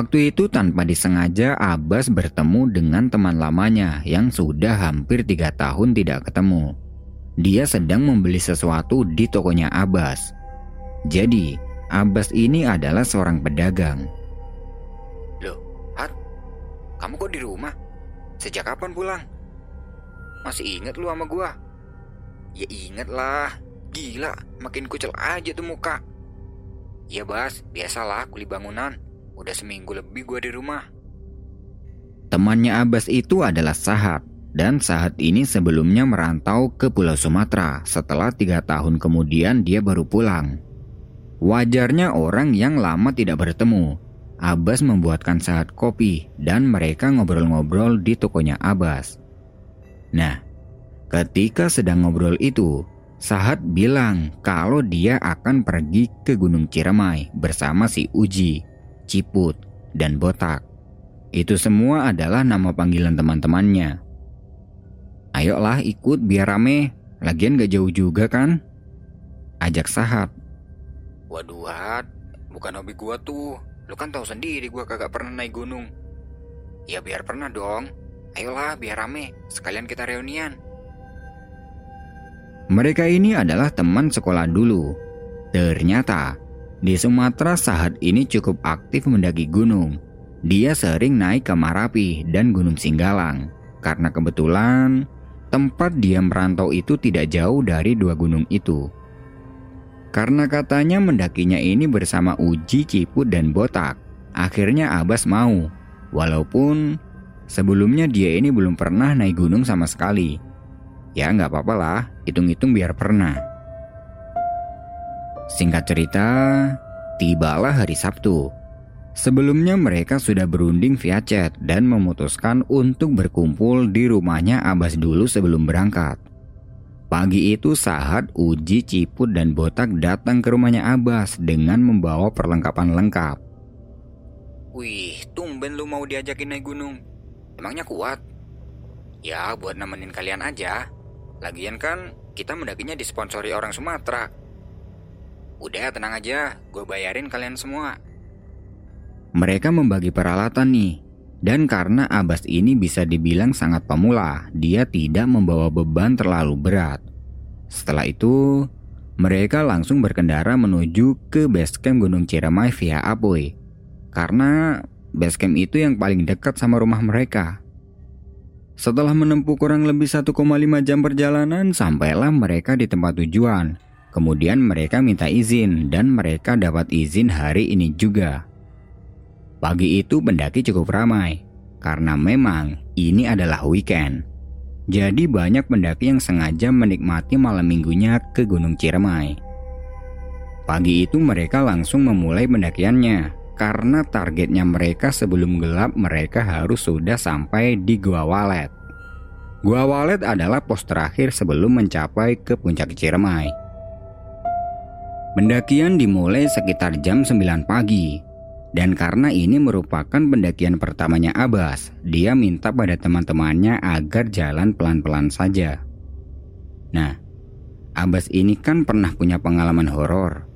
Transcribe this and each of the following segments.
Waktu itu tanpa disengaja Abbas bertemu dengan teman lamanya yang sudah hampir tiga tahun tidak ketemu. Dia sedang membeli sesuatu di tokonya Abbas. Jadi, Abbas ini adalah seorang pedagang. Loh, Hat, kamu kok di rumah? Sejak kapan pulang? Masih inget lu sama gua? Ya inget lah, gila, makin kucel aja tuh muka. Ya Bas, biasalah kuli bangunan. Udah seminggu lebih gue di rumah. Temannya Abbas itu adalah Sahat, dan Sahat ini sebelumnya merantau ke Pulau Sumatera. Setelah tiga tahun kemudian dia baru pulang. Wajarnya orang yang lama tidak bertemu. Abbas membuatkan Sahat kopi dan mereka ngobrol-ngobrol di tokonya Abbas. Nah, ketika sedang ngobrol itu, Sahat bilang kalau dia akan pergi ke Gunung Ciremai bersama si Uji. Ciput, dan Botak. Itu semua adalah nama panggilan teman-temannya. Ayolah ikut biar rame, lagian gak jauh juga kan? Ajak Sahat. Waduh, Hat, bukan hobi gua tuh. Lu kan tahu sendiri gua kagak pernah naik gunung. Ya biar pernah dong. Ayolah biar rame, sekalian kita reunian. Mereka ini adalah teman sekolah dulu. Ternyata di Sumatera saat ini cukup aktif mendaki gunung. Dia sering naik ke Marapi dan Gunung Singgalang. Karena kebetulan tempat dia merantau itu tidak jauh dari dua gunung itu. Karena katanya mendakinya ini bersama Uji, Ciput, dan Botak. Akhirnya Abbas mau. Walaupun sebelumnya dia ini belum pernah naik gunung sama sekali. Ya nggak apa-apa lah, hitung-hitung biar pernah. Singkat cerita, tibalah hari Sabtu. Sebelumnya mereka sudah berunding via chat dan memutuskan untuk berkumpul di rumahnya Abbas dulu sebelum berangkat. Pagi itu Sahat, Uji, Ciput, dan Botak datang ke rumahnya Abbas dengan membawa perlengkapan lengkap. Wih, tumben lu mau diajakin naik gunung. Emangnya kuat? Ya, buat nemenin kalian aja. Lagian kan kita mendakinya disponsori orang Sumatera. Udah tenang aja, gue bayarin kalian semua. Mereka membagi peralatan nih. Dan karena Abbas ini bisa dibilang sangat pemula, dia tidak membawa beban terlalu berat. Setelah itu, mereka langsung berkendara menuju ke basecamp Gunung Ciremai via Apoy. Karena basecamp itu yang paling dekat sama rumah mereka. Setelah menempuh kurang lebih 1,5 jam perjalanan, sampailah mereka di tempat tujuan. Kemudian mereka minta izin dan mereka dapat izin hari ini juga. Pagi itu pendaki cukup ramai karena memang ini adalah weekend. Jadi banyak pendaki yang sengaja menikmati malam minggunya ke Gunung Ciremai. Pagi itu mereka langsung memulai pendakiannya karena targetnya mereka sebelum gelap mereka harus sudah sampai di Gua Walet. Gua Walet adalah pos terakhir sebelum mencapai ke puncak Ciremai. Pendakian dimulai sekitar jam 9 pagi. Dan karena ini merupakan pendakian pertamanya Abbas, dia minta pada teman-temannya agar jalan pelan-pelan saja. Nah, Abbas ini kan pernah punya pengalaman horor.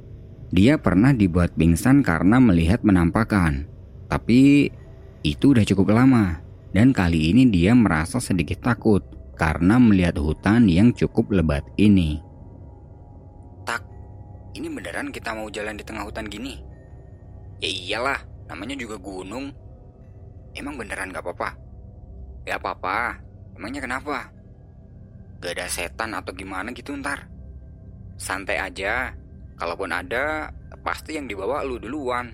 Dia pernah dibuat pingsan karena melihat penampakan. Tapi itu udah cukup lama. Dan kali ini dia merasa sedikit takut karena melihat hutan yang cukup lebat ini. Ini beneran kita mau jalan di tengah hutan gini? Ya iyalah, namanya juga gunung. Emang beneran gak apa-apa? Gak apa-apa, emangnya kenapa? Gak ada setan atau gimana gitu ntar? Santai aja, kalaupun ada, pasti yang dibawa lu duluan.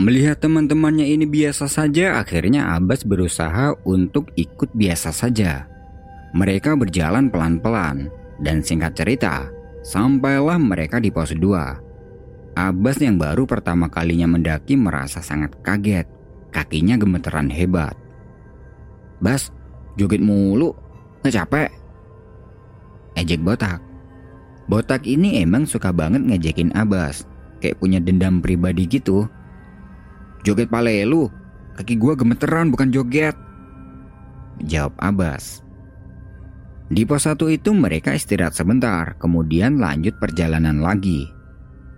Melihat teman-temannya ini biasa saja, akhirnya Abbas berusaha untuk ikut biasa saja. Mereka berjalan pelan-pelan, dan singkat cerita, sampailah mereka di pos 2. Abbas yang baru pertama kalinya mendaki merasa sangat kaget. Kakinya gemeteran hebat. Bas, joget mulu, nggak capek? Ejek botak. Botak ini emang suka banget ngejekin Abbas, kayak punya dendam pribadi gitu. Joget pale lu, kaki gua gemeteran bukan joget. Jawab Abbas. Di pos satu itu mereka istirahat sebentar, kemudian lanjut perjalanan lagi.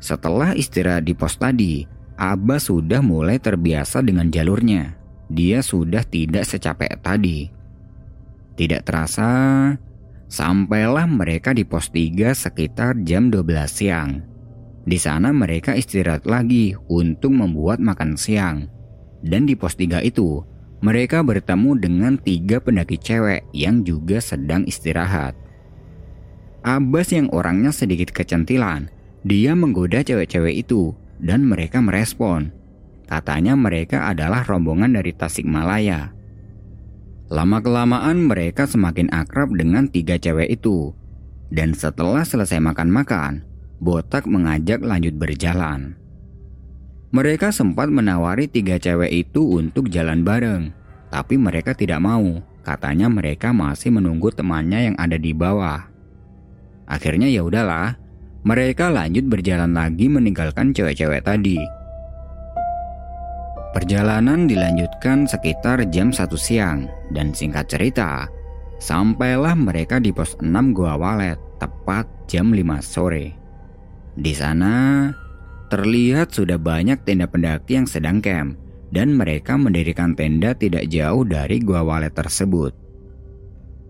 Setelah istirahat di pos tadi, Abbas sudah mulai terbiasa dengan jalurnya. Dia sudah tidak secapek tadi. Tidak terasa, sampailah mereka di pos 3 sekitar jam 12 siang. Di sana mereka istirahat lagi untuk membuat makan siang. Dan di pos 3 itu, mereka bertemu dengan tiga pendaki cewek yang juga sedang istirahat. Abbas yang orangnya sedikit kecentilan, dia menggoda cewek-cewek itu dan mereka merespon. Katanya mereka adalah rombongan dari Tasikmalaya. Lama-kelamaan mereka semakin akrab dengan tiga cewek itu. Dan setelah selesai makan-makan, Botak mengajak lanjut berjalan. Mereka sempat menawari tiga cewek itu untuk jalan bareng, tapi mereka tidak mau. Katanya mereka masih menunggu temannya yang ada di bawah. Akhirnya ya udahlah, mereka lanjut berjalan lagi meninggalkan cewek-cewek tadi. Perjalanan dilanjutkan sekitar jam 1 siang dan singkat cerita, sampailah mereka di pos 6 Gua Walet tepat jam 5 sore. Di sana, terlihat sudah banyak tenda pendaki yang sedang camp dan mereka mendirikan tenda tidak jauh dari gua walet tersebut.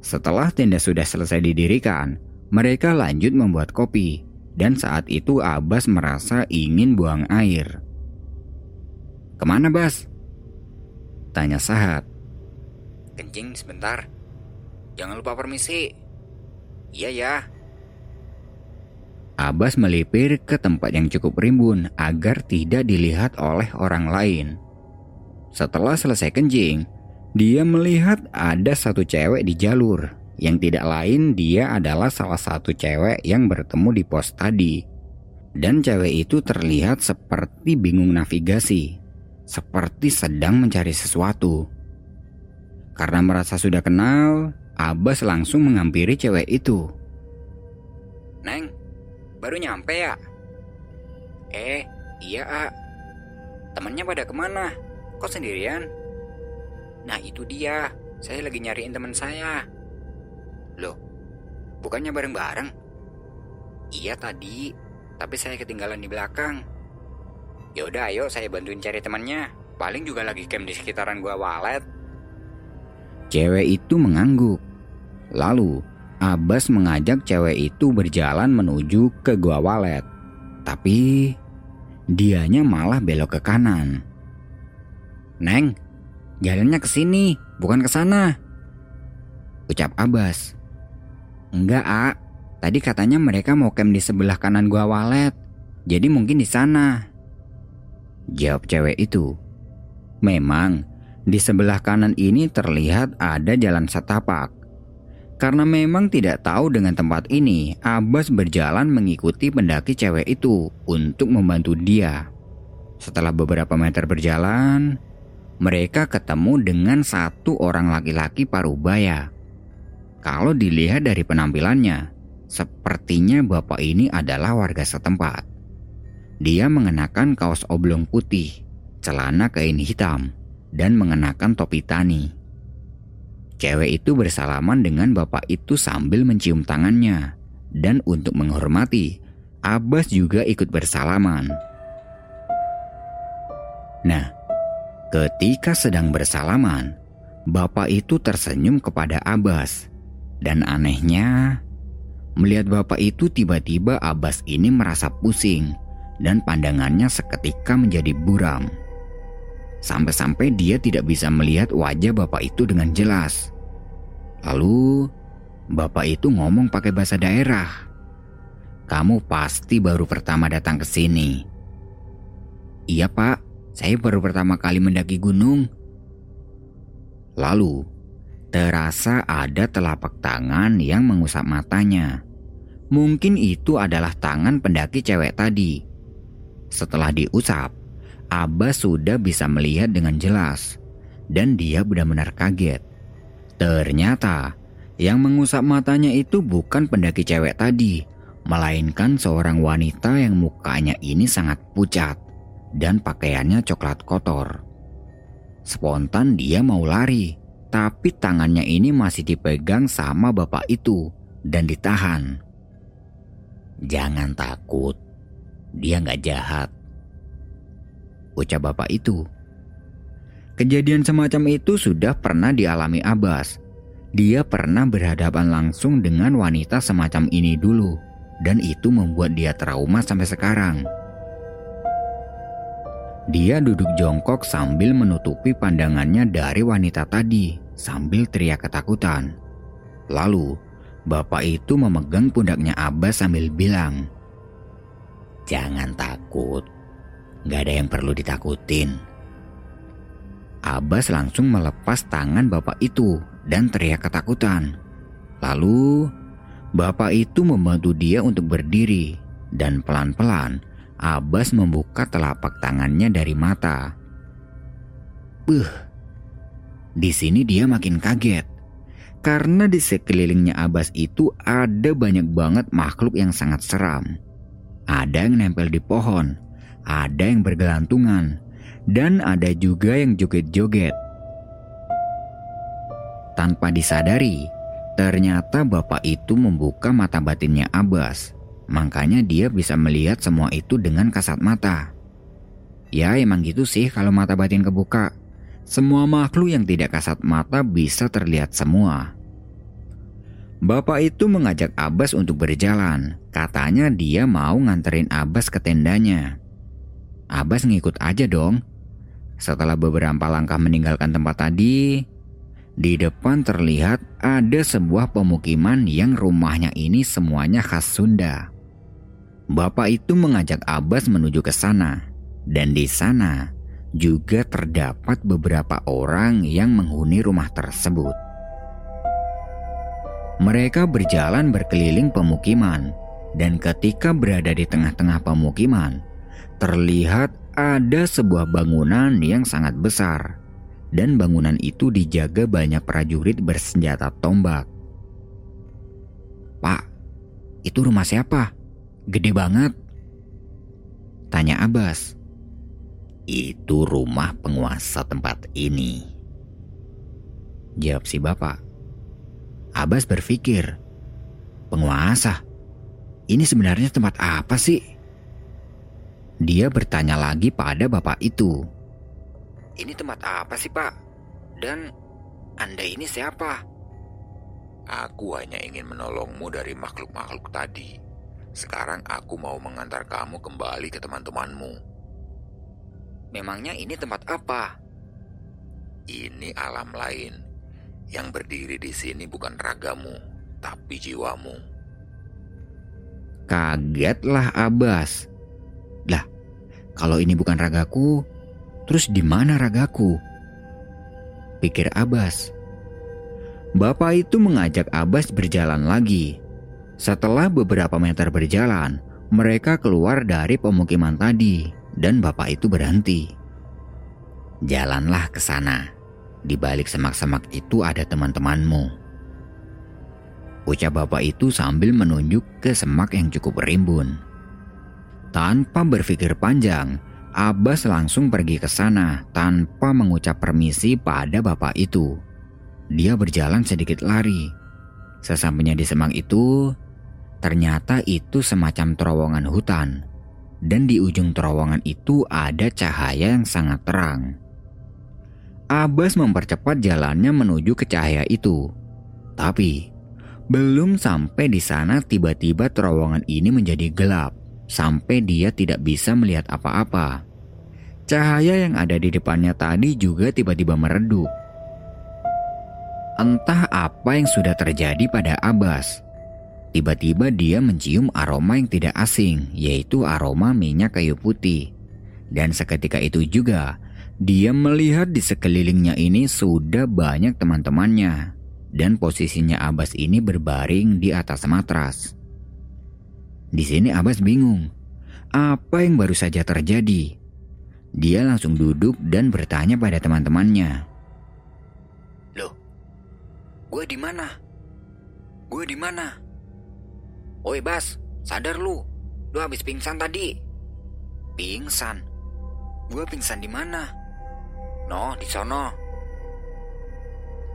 Setelah tenda sudah selesai didirikan, mereka lanjut membuat kopi dan saat itu Abbas merasa ingin buang air. Ke mana Bas? Tanya Sahat. Kencing sebentar. Jangan lupa permisi. Iya ya, Abbas melipir ke tempat yang cukup rimbun agar tidak dilihat oleh orang lain. Setelah selesai kencing, dia melihat ada satu cewek di jalur. Yang tidak lain dia adalah salah satu cewek yang bertemu di pos tadi. Dan cewek itu terlihat seperti bingung navigasi. Seperti sedang mencari sesuatu. Karena merasa sudah kenal, Abbas langsung menghampiri cewek itu. Neng, Baru nyampe ya? Eh, iya A. Temennya pada ke mana? Kok sendirian? Nah itu dia, saya lagi nyariin teman saya. Loh, bukannya bareng-bareng? Iya tadi, tapi saya ketinggalan di belakang. Yaudah ayo saya bantuin cari temannya. Paling juga lagi camp di sekitaran gua walet. Cewek itu mengangguk. Lalu Abbas mengajak cewek itu berjalan menuju ke gua walet. Tapi dianya malah belok ke kanan. Neng, jalannya ke sini, bukan ke sana. Ucap Abbas. Enggak, A. Tadi katanya mereka mau camp di sebelah kanan gua walet. Jadi mungkin di sana. Jawab cewek itu. Memang, di sebelah kanan ini terlihat ada jalan setapak karena memang tidak tahu dengan tempat ini, Abbas berjalan mengikuti pendaki cewek itu untuk membantu dia. Setelah beberapa meter berjalan, mereka ketemu dengan satu orang laki-laki parubaya. Kalau dilihat dari penampilannya, sepertinya bapak ini adalah warga setempat. Dia mengenakan kaos oblong putih, celana kain hitam, dan mengenakan topi tani. Cewek itu bersalaman dengan bapak itu sambil mencium tangannya. Dan untuk menghormati, Abbas juga ikut bersalaman. Nah, ketika sedang bersalaman, bapak itu tersenyum kepada Abbas. Dan anehnya, melihat bapak itu tiba-tiba Abbas ini merasa pusing dan pandangannya seketika menjadi buram. Sampai-sampai dia tidak bisa melihat wajah bapak itu dengan jelas. Lalu, bapak itu ngomong pakai bahasa daerah. Kamu pasti baru pertama datang ke sini. Iya pak, Saya baru pertama kali mendaki gunung. Lalu, terasa ada telapak tangan yang mengusap matanya. Mungkin itu adalah tangan pendaki cewek tadi. Setelah diusap, Abbas sudah bisa melihat dengan jelas. Dan dia benar-benar kaget. Ternyata, yang mengusap matanya itu bukan pendaki cewek tadi, melainkan seorang wanita yang mukanya ini sangat pucat dan pakaiannya coklat kotor. Spontan dia mau lari, tapi tangannya ini masih dipegang sama bapak itu dan ditahan. Jangan takut, dia nggak jahat. Ucap bapak itu. Kejadian semacam itu sudah pernah dialami Abbas. Dia pernah berhadapan langsung dengan wanita semacam ini dulu, dan itu membuat dia trauma sampai sekarang. Dia duduk jongkok sambil menutupi pandangannya dari wanita tadi sambil teriak ketakutan. Lalu, bapak itu memegang pundaknya Abbas sambil bilang, Jangan takut, gak ada yang perlu ditakutin. Abbas langsung melepas tangan bapak itu dan teriak ketakutan. Lalu, bapak itu membantu dia untuk berdiri dan pelan-pelan Abbas membuka telapak tangannya dari mata. Buh, di sini dia makin kaget. Karena di sekelilingnya Abbas itu ada banyak banget makhluk yang sangat seram. Ada yang nempel di pohon, ada yang bergelantungan, dan ada juga yang joget-joget. Tanpa disadari, ternyata bapak itu membuka mata batinnya Abbas Makanya dia bisa melihat semua itu dengan kasat mata. Ya emang gitu sih kalau mata batin kebuka. Semua makhluk yang tidak kasat mata bisa terlihat semua. Bapak itu mengajak Abbas untuk berjalan. Katanya dia mau nganterin Abbas ke tendanya. Abbas ngikut aja dong. Setelah beberapa langkah meninggalkan tempat tadi, di depan terlihat ada sebuah pemukiman yang rumahnya ini semuanya khas Sunda. Bapak itu mengajak Abbas menuju ke sana, dan di sana juga terdapat beberapa orang yang menghuni rumah tersebut. Mereka berjalan berkeliling pemukiman, dan ketika berada di tengah-tengah pemukiman, terlihat ada sebuah bangunan yang sangat besar, dan bangunan itu dijaga banyak prajurit bersenjata tombak. "Pak, itu rumah siapa?" Gede banget. Tanya Abbas. Itu rumah penguasa tempat ini. Jawab si bapak. Abbas berpikir, penguasa? Ini sebenarnya tempat apa sih? Dia bertanya lagi pada bapak itu. Ini tempat apa sih pak? Dan anda ini siapa? Aku hanya ingin menolongmu dari makhluk-makhluk tadi. Sekarang aku mau mengantar kamu kembali ke teman-temanmu. Memangnya ini tempat apa? Ini alam lain. Yang berdiri di sini bukan ragamu, tapi jiwamu. Kagetlah Abbas. Lah, kalau ini bukan ragaku, terus di mana ragaku? Pikir Abbas. Bapak itu mengajak Abbas berjalan lagi setelah beberapa meter berjalan, mereka keluar dari pemukiman tadi dan bapak itu berhenti. Jalanlah ke sana. Di balik semak-semak itu ada teman-temanmu. Ucap bapak itu sambil menunjuk ke semak yang cukup rimbun. Tanpa berpikir panjang, Abbas langsung pergi ke sana tanpa mengucap permisi pada bapak itu. Dia berjalan sedikit lari. Sesampainya di semak itu, Ternyata itu semacam terowongan hutan, dan di ujung terowongan itu ada cahaya yang sangat terang. Abbas mempercepat jalannya menuju ke cahaya itu, tapi belum sampai di sana tiba-tiba terowongan ini menjadi gelap sampai dia tidak bisa melihat apa-apa. Cahaya yang ada di depannya tadi juga tiba-tiba meredup. Entah apa yang sudah terjadi pada Abbas. Tiba-tiba dia mencium aroma yang tidak asing, yaitu aroma minyak kayu putih. Dan seketika itu juga, dia melihat di sekelilingnya ini sudah banyak teman-temannya. Dan posisinya Abbas ini berbaring di atas matras. Di sini Abbas bingung. Apa yang baru saja terjadi? Dia langsung duduk dan bertanya pada teman-temannya. Loh, gue di mana? Gue di mana? Oi Bas, sadar lu. Lu habis pingsan tadi. Pingsan? Gue pingsan di mana? No, di sono.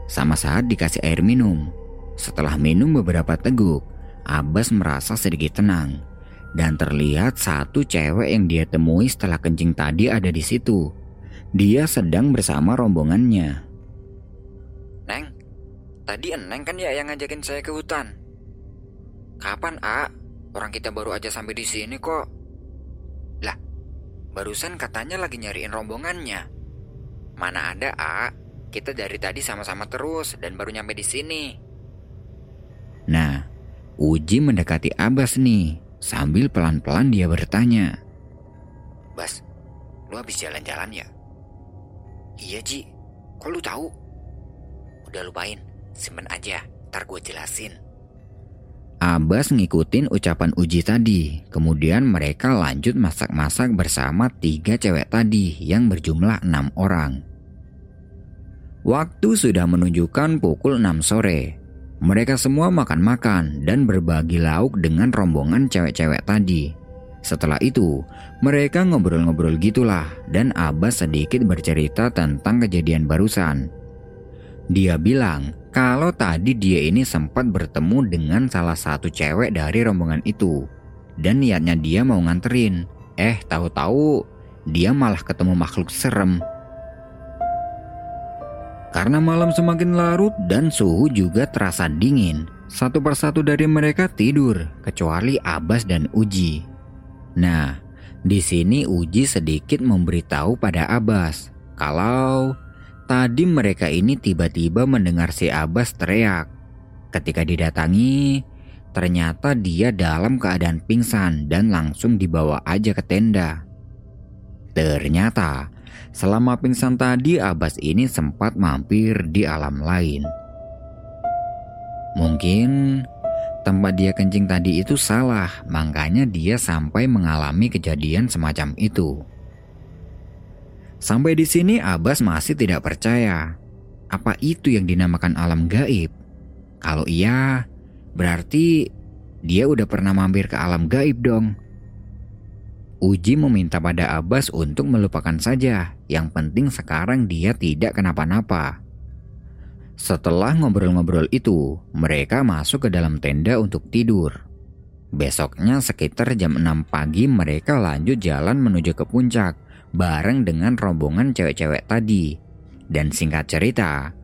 Sama saat dikasih air minum. Setelah minum beberapa teguk, Abbas merasa sedikit tenang dan terlihat satu cewek yang dia temui setelah kencing tadi ada di situ. Dia sedang bersama rombongannya. Neng, tadi Neng kan ya yang ngajakin saya ke hutan. Kapan, A? Orang kita baru aja sampai di sini kok. Lah, barusan katanya lagi nyariin rombongannya. Mana ada, A? Kita dari tadi sama-sama terus dan baru nyampe di sini. Nah, Uji mendekati Abbas nih Sambil pelan-pelan dia bertanya. Bas, lu habis jalan-jalan ya? Iya Ji, kok lu tahu? Udah lupain, simpen aja, ntar gue jelasin. Abbas ngikutin ucapan Uji tadi, kemudian mereka lanjut masak-masak bersama tiga cewek tadi yang berjumlah enam orang. Waktu sudah menunjukkan pukul 6 sore. Mereka semua makan-makan dan berbagi lauk dengan rombongan cewek-cewek tadi. Setelah itu, mereka ngobrol-ngobrol gitulah dan Abbas sedikit bercerita tentang kejadian barusan. Dia bilang kalau tadi dia ini sempat bertemu dengan salah satu cewek dari rombongan itu. Dan niatnya dia mau nganterin. Eh, tahu-tahu dia malah ketemu makhluk serem karena malam semakin larut dan suhu juga terasa dingin, satu persatu dari mereka tidur, kecuali Abbas dan Uji. Nah, di sini Uji sedikit memberitahu pada Abbas kalau tadi mereka ini tiba-tiba mendengar si Abbas teriak. Ketika didatangi, ternyata dia dalam keadaan pingsan dan langsung dibawa aja ke tenda. Ternyata Selama pingsan tadi Abbas ini sempat mampir di alam lain. Mungkin tempat dia kencing tadi itu salah, makanya dia sampai mengalami kejadian semacam itu. Sampai di sini Abbas masih tidak percaya. Apa itu yang dinamakan alam gaib? Kalau iya, berarti dia udah pernah mampir ke alam gaib dong. Uji meminta pada Abbas untuk melupakan saja. Yang penting sekarang dia tidak kenapa-napa. Setelah ngobrol-ngobrol itu, mereka masuk ke dalam tenda untuk tidur. Besoknya sekitar jam 6 pagi mereka lanjut jalan menuju ke puncak bareng dengan rombongan cewek-cewek tadi. Dan singkat cerita,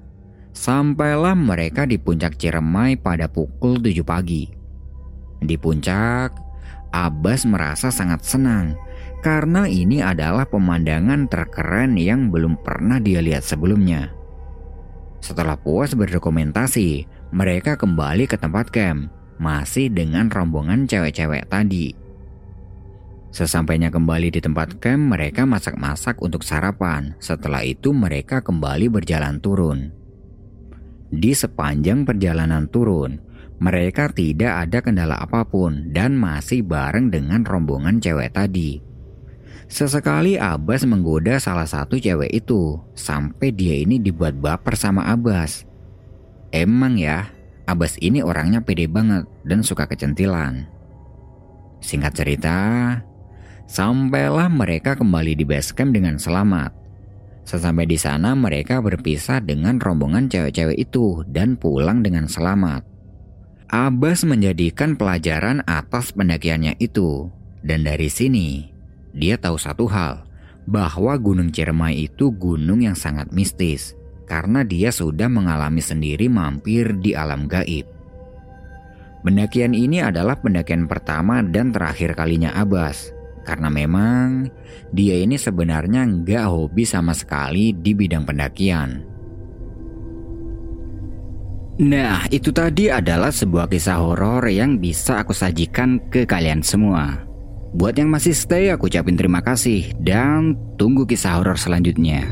sampailah mereka di puncak Ciremai pada pukul 7 pagi. Di puncak, Abbas merasa sangat senang karena ini adalah pemandangan terkeren yang belum pernah dia lihat sebelumnya. Setelah puas berdokumentasi, mereka kembali ke tempat camp, masih dengan rombongan cewek-cewek tadi. Sesampainya kembali di tempat camp, mereka masak-masak untuk sarapan. Setelah itu, mereka kembali berjalan turun. Di sepanjang perjalanan turun, mereka tidak ada kendala apa pun dan masih bareng dengan rombongan cewek tadi. Sesekali Abbas menggoda salah satu cewek itu sampai dia ini dibuat baper sama Abbas. Emang ya, Abbas ini orangnya pede banget dan suka kecentilan. Singkat cerita, sampailah mereka kembali di base camp dengan selamat. Sesampai di sana mereka berpisah dengan rombongan cewek-cewek itu dan pulang dengan selamat. Abbas menjadikan pelajaran atas pendakiannya itu. Dan dari sini, dia tahu satu hal, bahwa Gunung Ciremai itu gunung yang sangat mistis, karena dia sudah mengalami sendiri mampir di alam gaib. Pendakian ini adalah pendakian pertama dan terakhir kalinya Abbas, karena memang dia ini sebenarnya nggak hobi sama sekali di bidang pendakian. Nah, itu tadi adalah sebuah kisah horor yang bisa aku sajikan ke kalian semua. Buat yang masih stay, aku ucapin terima kasih dan tunggu kisah horor selanjutnya.